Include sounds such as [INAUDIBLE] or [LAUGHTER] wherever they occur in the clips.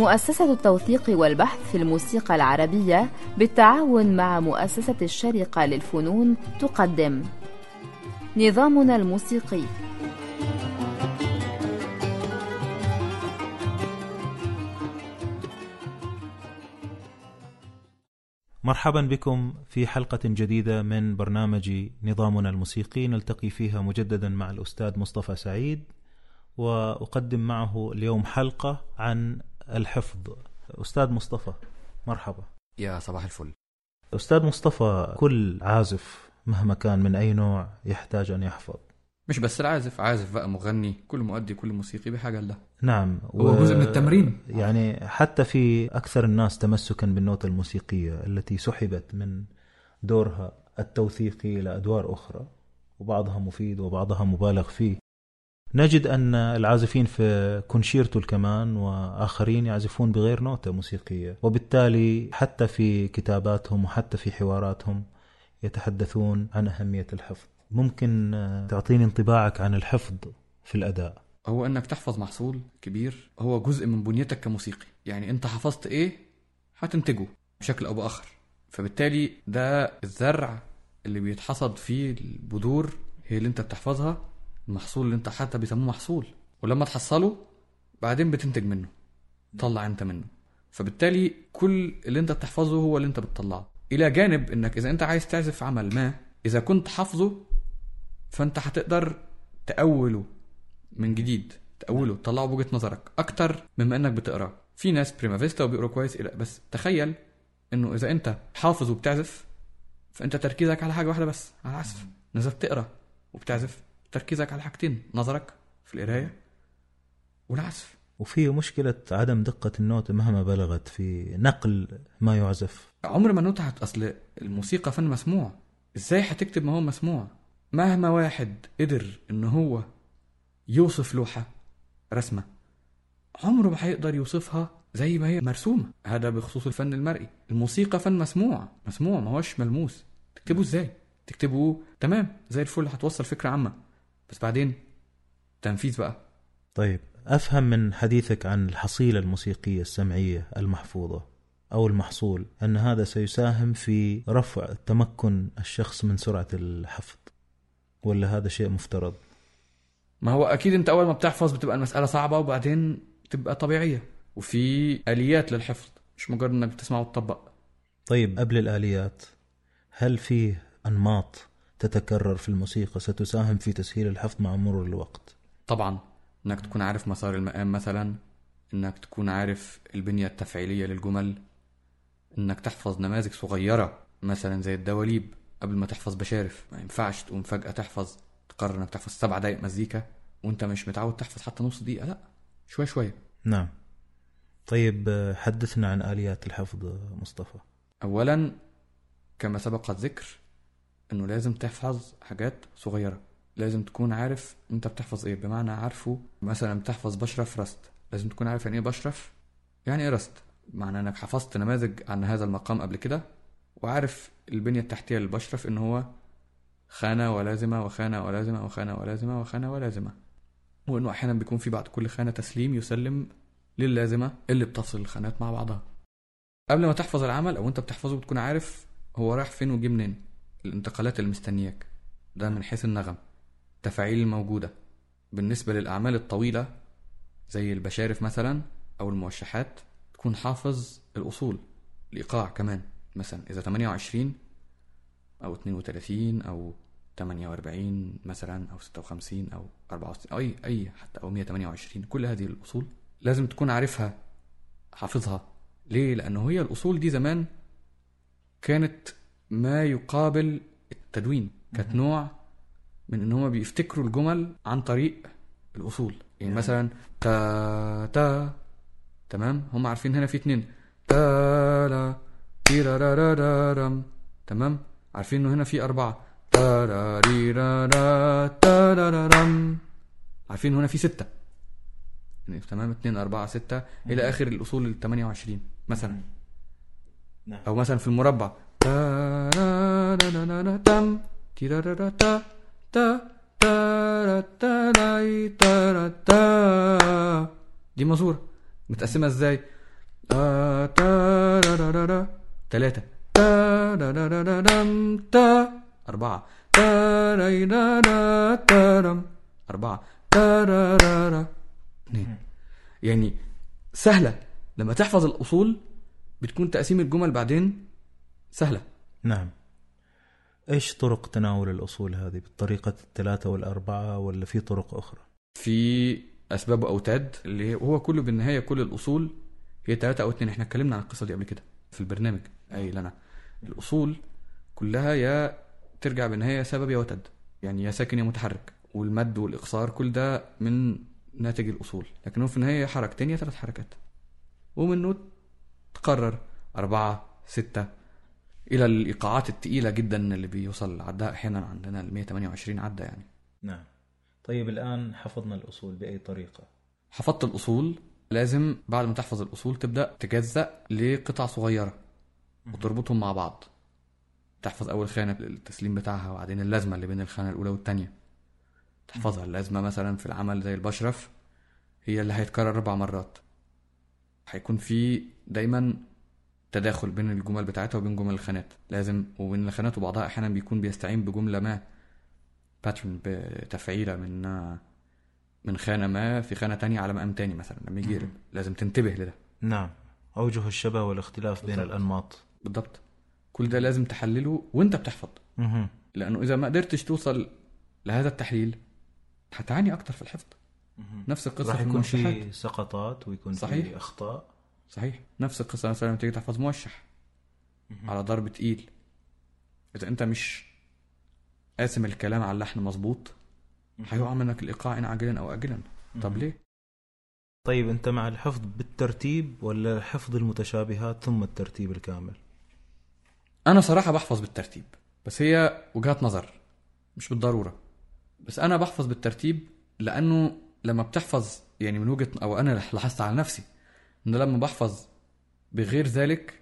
مؤسسة التوثيق والبحث في الموسيقى العربية بالتعاون مع مؤسسة الشرقة للفنون تقدم. نظامنا الموسيقي. مرحبا بكم في حلقة جديدة من برنامج نظامنا الموسيقي. نلتقي فيها مجددا مع الأستاذ مصطفى سعيد وأقدم معه اليوم حلقة عن الحفظ. أستاذ مصطفى مرحبا. يا صباح الفل. أستاذ مصطفى كل عازف مهما كان من أي نوع يحتاج أن يحفظ؟ مش بس العازف عازف بقى مغني كل مؤدي كل موسيقي بحاجة لده. نعم هو جزء من التمرين. يعني حتى في أكثر الناس تمسكا بالنوتة الموسيقية التي سحبت من دورها التوثيقي إلى أدوار أخرى وبعضها مفيد وبعضها مبالغ فيه. نجد أن العازفين في كونشيرتو الكمان وآخرين يعزفون بغير نوتة موسيقية وبالتالي حتى في كتاباتهم وحتى في حواراتهم يتحدثون عن أهمية الحفظ. ممكن تعطيني انطباعك عن الحفظ في الأداء؟ هو أنك تحفظ محصول كبير هو جزء من بنيتك كموسيقي يعني أنت حفظت إيه هتنتجه بشكل أو بآخر. فبالتالي ده الزرع اللي بيتحصد فيه البذور هي اللي أنت بتحفظها المحصول اللي انت حتى بيسموه محصول ولما تحصله بعدين بتنتج منه طلع انت منه. فبالتالي كل اللي انت بتحفظه هو اللي انت بتطلعه. إلى جانب إنك إذا أنت عايز تعزف عمل ما إذا كنت حافظه فأنت هتقدر تأوله من جديد تأوله تطلعه بوجهة نظرك أكتر مما إنك بتقرأه. في ناس بريما فيستا وبيقروا كويس بس تخيل إنه إذا أنت حافظ وبتعزف فأنت تركيزك على حاجة واحدة بس على العزف. إذا بتقرأ وبتعزف تركيزك على حاجتين نظرك في القراية والعزف. وفي مشكلة عدم دقة النوت مهما بلغت في نقل ما يعزف. عمر ما النوتة أصل الموسيقى فن مسموع. إزاي هتكتب ما هو مسموع؟ مهما واحد قدر إن هو يوصف لوحة رسمة عمره ما هيقدر يوصفها زي ما هي مرسومة. هذا بخصوص الفن المرئي. الموسيقى فن مسموع مسموع ما هوش ملموس. تكتبه إزاي؟ تكتبه تمام زي الفل هتوصل فكرة عامة. بس بعدين تنفيذ بقى. طيب أفهم من حديثك عن الحصيلة الموسيقية السمعية المحفوظة أو المحصول أن هذا سيساهم في رفع تمكن الشخص من سرعة الحفظ ولا هذا شيء مفترض؟ ما هو أكيد أنت أول ما بتحفظ بتبقى المسألة صعبة وبعدين تبقى طبيعية وفي آليات للحفظ مش مجرد إنك بتسمع وتطبق. طيب قبل الآليات هل فيه أنماط تتكرر في الموسيقى ستساهم في تسهيل الحفظ مع مرور الوقت. طبعا إنك تكون عارف مسار المقام مثلا إنك تكون عارف البنية التفعيلية للجمل إنك تحفظ نماذج صغيرة مثلا زي الدواليب قبل ما تحفظ بشارف. ما ينفعش تقوم فجأة تحفظ تقرر إنك تحفظ سبع دقايق مزيكا وأنت مش متعود تحفظ حتى نص دقيقة لأ شوية شوية. نعم. طيب حدثنا عن آليات الحفظ مصطفى. اولا كما سبق الذكر إنه لازم تحفظ حاجات صغيرة. لازم تكون عارف أنت بتحفظ إيه. بمعنى عارفه مثلا بتحفظ بشرف رست. لازم تكون عارف يعني إيه بشرف؟ يعني إيه رست؟ معنى إنك حفظت نماذج عن هذا المقام قبل كده وعارف البنية التحتية للبشرف إن هو خانة ولازمة وخانة ولازمة وخانة ولازمة وخانة ولازمة. وإنه أحيانا بيكون في بعد كل خانة تسليم يسلم للازمة اللي بتصل الخانات مع بعضها. قبل ما تحفظ العمل أو أنت بتحفظه بتكون عارف هو رايح فين وجه منين. الانتقالات اللي مستنياك. ده من حيث النغم. التفاعيل الموجودة بالنسبة للأعمال الطويلة زي البشارف مثلا أو الموشحات تكون حافظ الأصول. الإيقاع كمان مثلا إذا 28 أو 32 أو 48 مثلا أو 56 أو 64 أو أي أي حتى أو 128 كل هذه الأصول لازم تكون عارفها حافظها. ليه؟ لأنه هي الأصول دي زمان كانت ما يقابل التدوين كانت نوع من إن هما بيفتكروا الجمل عن طريق الأصول. يعني مثلا تا تا تمام؟ هم عارفين هنا في اتنين. تا لا تيرارارارام تمام؟ عارفين إنه هنا في أربعة. تاراريرارا تارارارام عارفين هنا في ستة. يعني تمام؟ اتنين أربعة ستة إلى آخر الأصول ال 28 مثلا. نعم. أو مثلا في المربع. دي مزورة متقسمة إزاي. تلاتة. أربعة. أربعة. يعني سهلة. لما تحفظ الأصول بتكون تقسيم الجمل بعدين سهلة. نعم. إيش طرق تناول الأصول هذه؟ بالطريقة الثلاثة والأربعة ولا في طرق أخرى؟ في أسباب واوتاد اللي هو كله بالنهاية كل الأصول هي ثلاثة أو اثنين. إحنا اتكلمنا عن القصة دي قبل كده في البرنامج. أي لنا الأصول كلها يا ترجع بالنهاية سبب يا وتد. يعني يا ساكن يا متحرك. والمد والإقصار كل ده من ناتج الأصول. لكن هو في النهاية حركتين يا ثلاث حركات. ومنه تقرر. أربعة ستة إلى الإيقاعات التقيلة جدا اللي بيوصل عدها أحيانا عندنا ال 128 عدة يعني. نعم. طيب الآن حفظنا الأصول بأي طريقة؟ حفظت الأصول لازم بعد ما تحفظ الأصول تبدأ تجزأ لقطع صغيرة وتربطهم مع بعض. تحفظ أول خانة التسليم بتاعها وبعدين اللازمة اللي بين الخانة الأولى والتانية. تحفظها. اللازمة مثلا في العمل زي البشرف هي اللي هيتكرر أربع مرات. هيكون في دايما تداخل بين الجمل بتاعتها وبين جمل الخانات. لازم وبين الخانات وبعضها أحيانا بيكون بيستعين بجملة ما باترن بتفعيلة من من خانة ما في خانة تانية على مقام تاني مثلا لما يجي لازم تنتبه لده. نعم. أوجه الشبه والاختلاف بين بالضبط. الأنماط. بالضبط. كل ده لازم تحلله وأنت بتحفظ. مهم. لأنه إذا ما قدرتش توصل لهذا التحليل هتعاني أكتر في الحفظ. نفس القصة راح في يكون الموشحات في سقطات ويكون صحيح. في أخطاء. صحيح. نفس القصة مثلا لما تيجي تحفظ موشح على ضرب تقيل. إذا أنت مش قاسم الكلام على اللحن مظبوط هيقع منك الإيقاع إن عاجلا أو اجلا. طب ليه؟ طيب أنت مع الحفظ بالترتيب ولا حفظ المتشابهات ثم الترتيب الكامل؟ أنا صراحة بحفظ بالترتيب بس هي وجهات نظر مش بالضرورة. بس أنا بحفظ بالترتيب لأنه لما بتحفظ يعني من وجهة أو أنا لاحظت على نفسي إن لما بحفظ بغير ذلك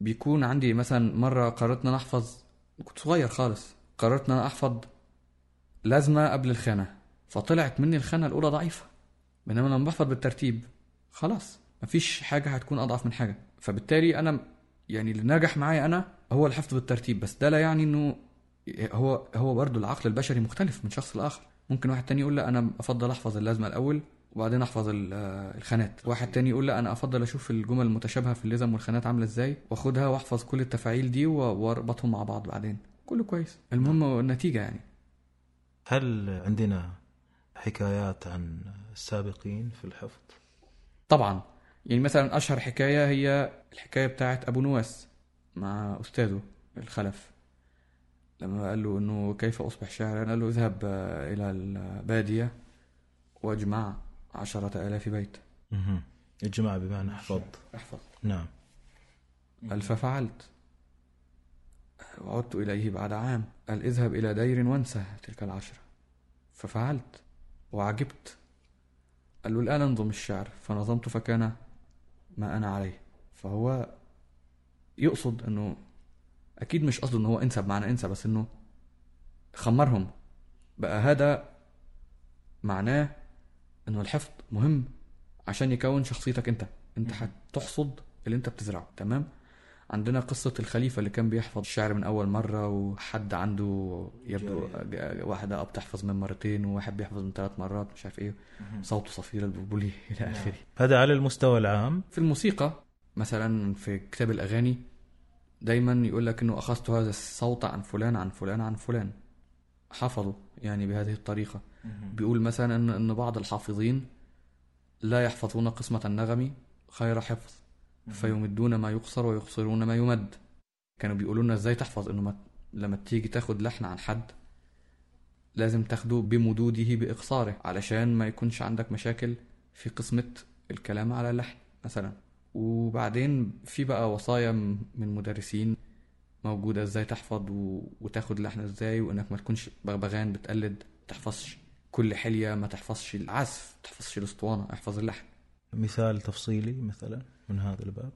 بيكون عندي مثلا مرة قررت إن أنا أحفظ كنت صغير خالص قررت إن أنا أحفظ لازمة قبل الخانة فطلعت مني الخانة الأولى ضعيفة. بينما لما بحفظ بالترتيب خلاص مفيش حاجة هتكون أضعف من حاجة. فبالتالي أنا يعني اللي نجح معايا أنا هو الحفظ بالترتيب بس ده لا يعني إنه هو هو برضه العقل البشري مختلف من شخص لآخر. ممكن واحد تاني يقول لا أنا أفضل أحفظ اللازمة الأول وبعدين أحفظ آه، الخانات. واحد تاني يقول لا أنا أفضل أشوف الجمل المتشابهة في اللزم والخانات عاملة إزاي وأخدها وأحفظ كل التفاعيل دي وأربطهم مع بعض بعدين. كله كويس. المهم النتيجة يعني. هل عندنا حكايات عن السابقين في الحفظ؟ طبعا. يعني مثلا أشهر حكاية هي الحكاية بتاعت أبو نواس مع أستاذه الخلف. لما قال له إنه كيف أصبح شاعرا؟ قال له اذهب آه، إلى البادية وأجمع عشرة آلاف بيت. الجماعة بمعنى حفظت أحفظ. نعم. قال ففعلت وعدت إليه بعد عام. قال اذهب إلى دير وانسى تلك العشرة. ففعلت. وعجبت. قال له الآن انظم الشعر. فنظمت فكان ما أنا عليه. فهو يقصد أنه أكيد مش قصده أنه هو انسى بمعنى انسى بس أنه خمرهم. بقى هذا معناه أنه الحفظ مهم عشان يكون شخصيتك أنت. أنت هتحصد اللي أنت بتزرعه تمام؟ عندنا قصة الخليفة اللي كان بيحفظ الشعر من أول مرة وحد عنده يبدو واحدة بتحفظ من مرتين وواحد بيحفظ من ثلاث مرات مش عارف إيه. صوته صفير البلبلي [LAUGHS] إلى آخره. هذا على المستوى العام؟ في الموسيقى مثلا في كتاب الأغاني دايما يقول لك إنه أخذت هذا الصوت عن فلان عن فلان عن فلان. حفظوا يعني بهذه الطريقة. بيقول مثلا إن إن بعض الحافظين لا يحفظون قسمة النغم خير حفظ فيمدون ما يقصر ويقصرون ما يمد. كانوا بيقولوا لنا إزاي تحفظ؟ إنه ما لما تيجي تاخد لحن عن حد لازم تاخده بمدوده بإقصاره علشان ما يكونش عندك مشاكل في قسمة الكلام على اللحن مثلا. وبعدين في بقى وصايا من مدرسين موجودة إزاي تحفظ و... وتاخد لحن إزاي وإنك ما تكونش بغبغان بتقلد تحفظش. كل حلية ما تحفظش العزف ما تحفظش الأسطوانة احفظ اللحن. مثال تفصيلي مثلا من هذا الباب.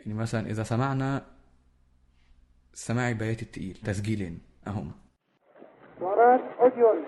يعني مثلا إذا سمعنا سماعي بيات التقيل تسجيلين أهم ورات أذن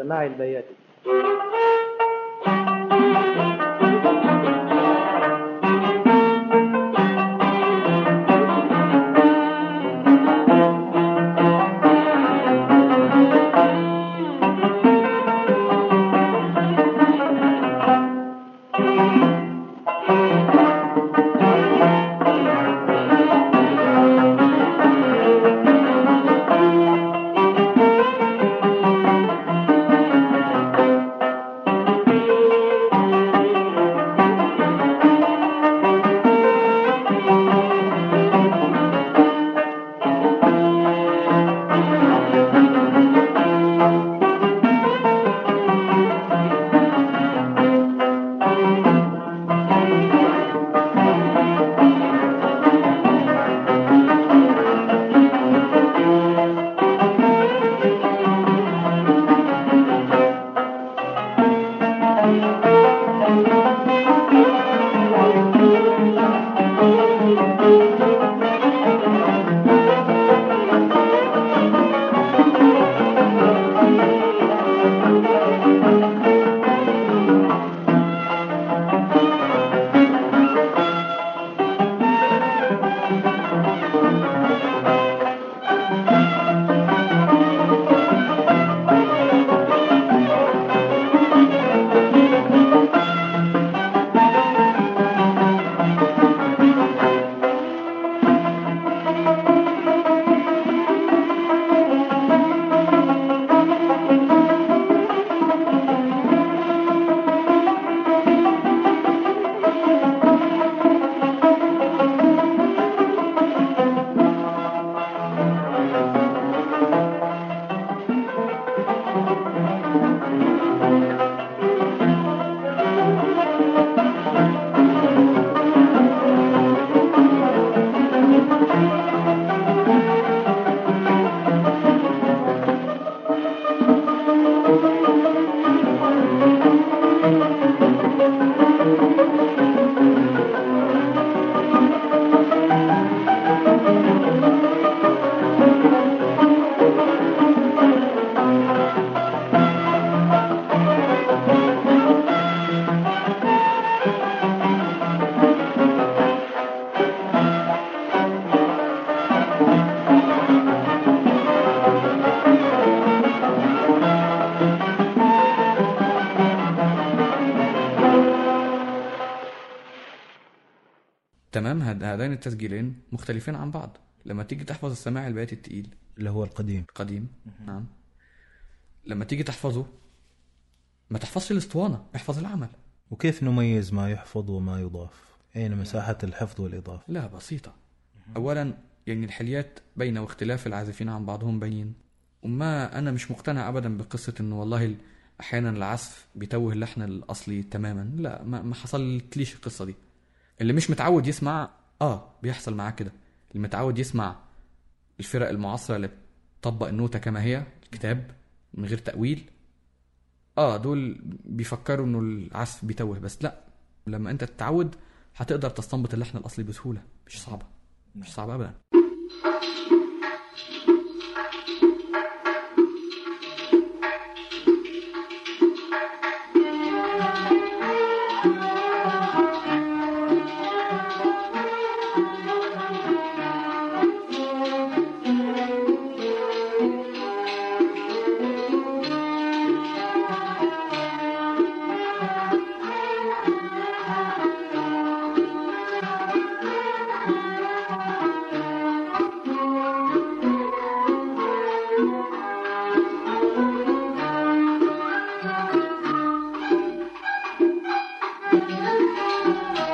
سماع البياتي. تمام هاد- هذين التسجيلين مختلفين عن بعض. لما تيجي تحفظ السماع البياتي التقيل. اللي هو القديم. قديم نعم. لما تيجي تحفظه ما تحفظش الاسطوانة احفظ العمل. وكيف نميز ما يحفظ وما يضاف؟ أين مساحة الحفظ والإضافة؟ لا بسيطة. أولا يعني الحليات باينة واختلاف العازفين عن بعضهم باين وما أنا مش مقتنع أبدا بقصة إنه والله ال- أحيانا العزف بيتوه اللحن الأصلي تماما. لا ما, ما حصلتليش القصة دي. اللي مش متعود يسمع آه بيحصل معاه كده. اللي متعود يسمع الفرق المعاصرة اللي بتطبق النوتة كما هي الكتاب من غير تأويل آه دول بيفكروا إنه العزف بيتوه بس. لا لما أنت تتعود هتقدر تستنبط اللحن الأصلي بسهولة مش صعبة مش صعبة ابدا. Música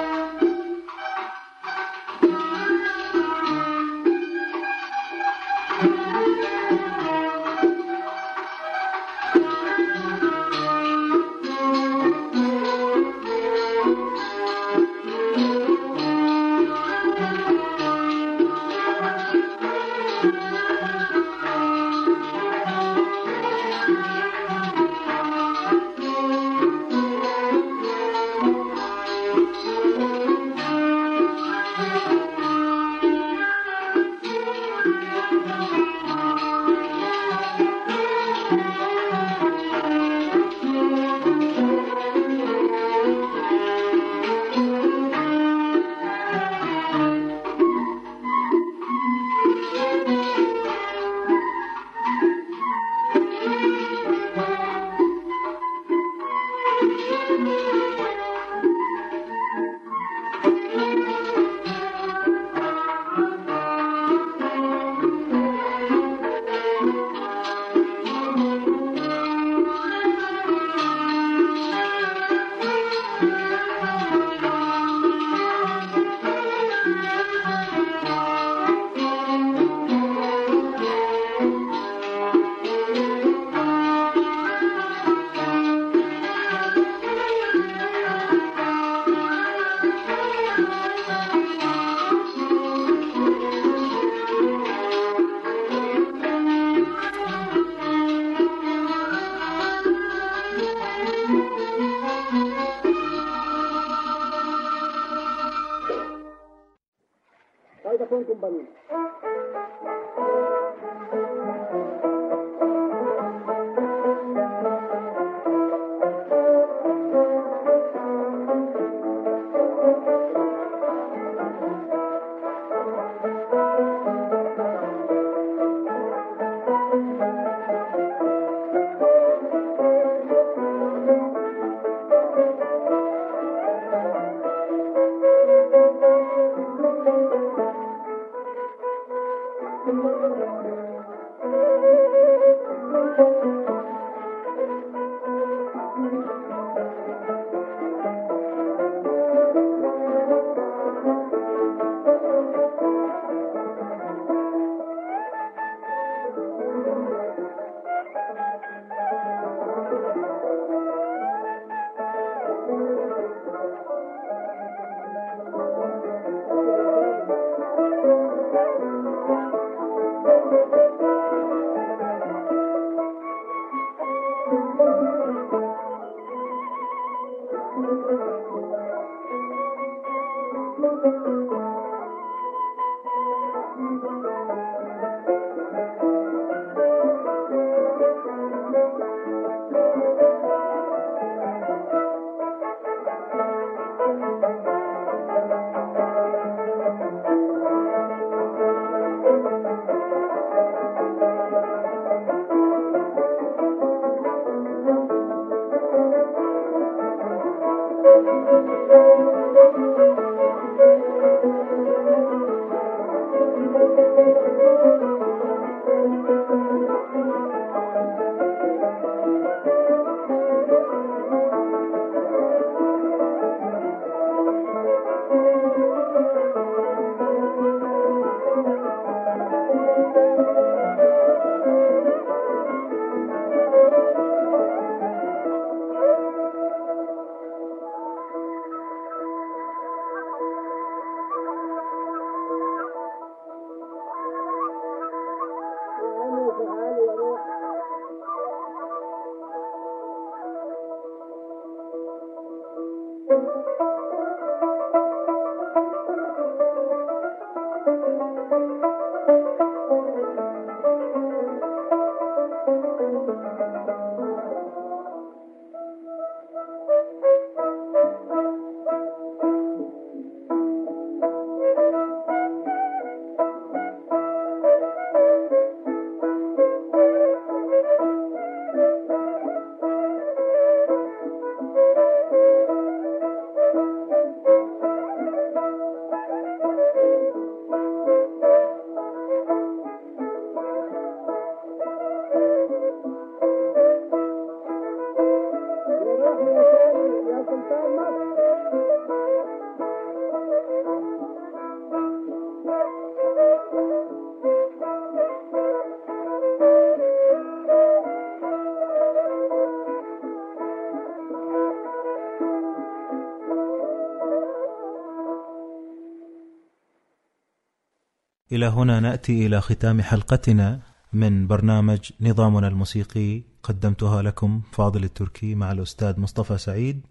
إلى هنا نأتي إلى ختام حلقتنا من برنامج نظامنا الموسيقي. قدمتها لكم فاضل التركي مع الأستاذ مصطفى سعيد.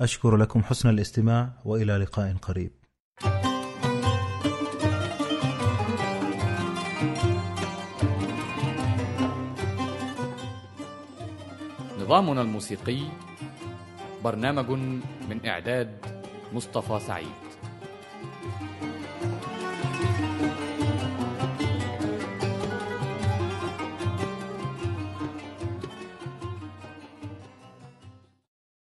أشكر لكم حسن الاستماع وإلى لقاء قريب. نظامنا الموسيقي برنامج من إعداد مصطفى سعيد.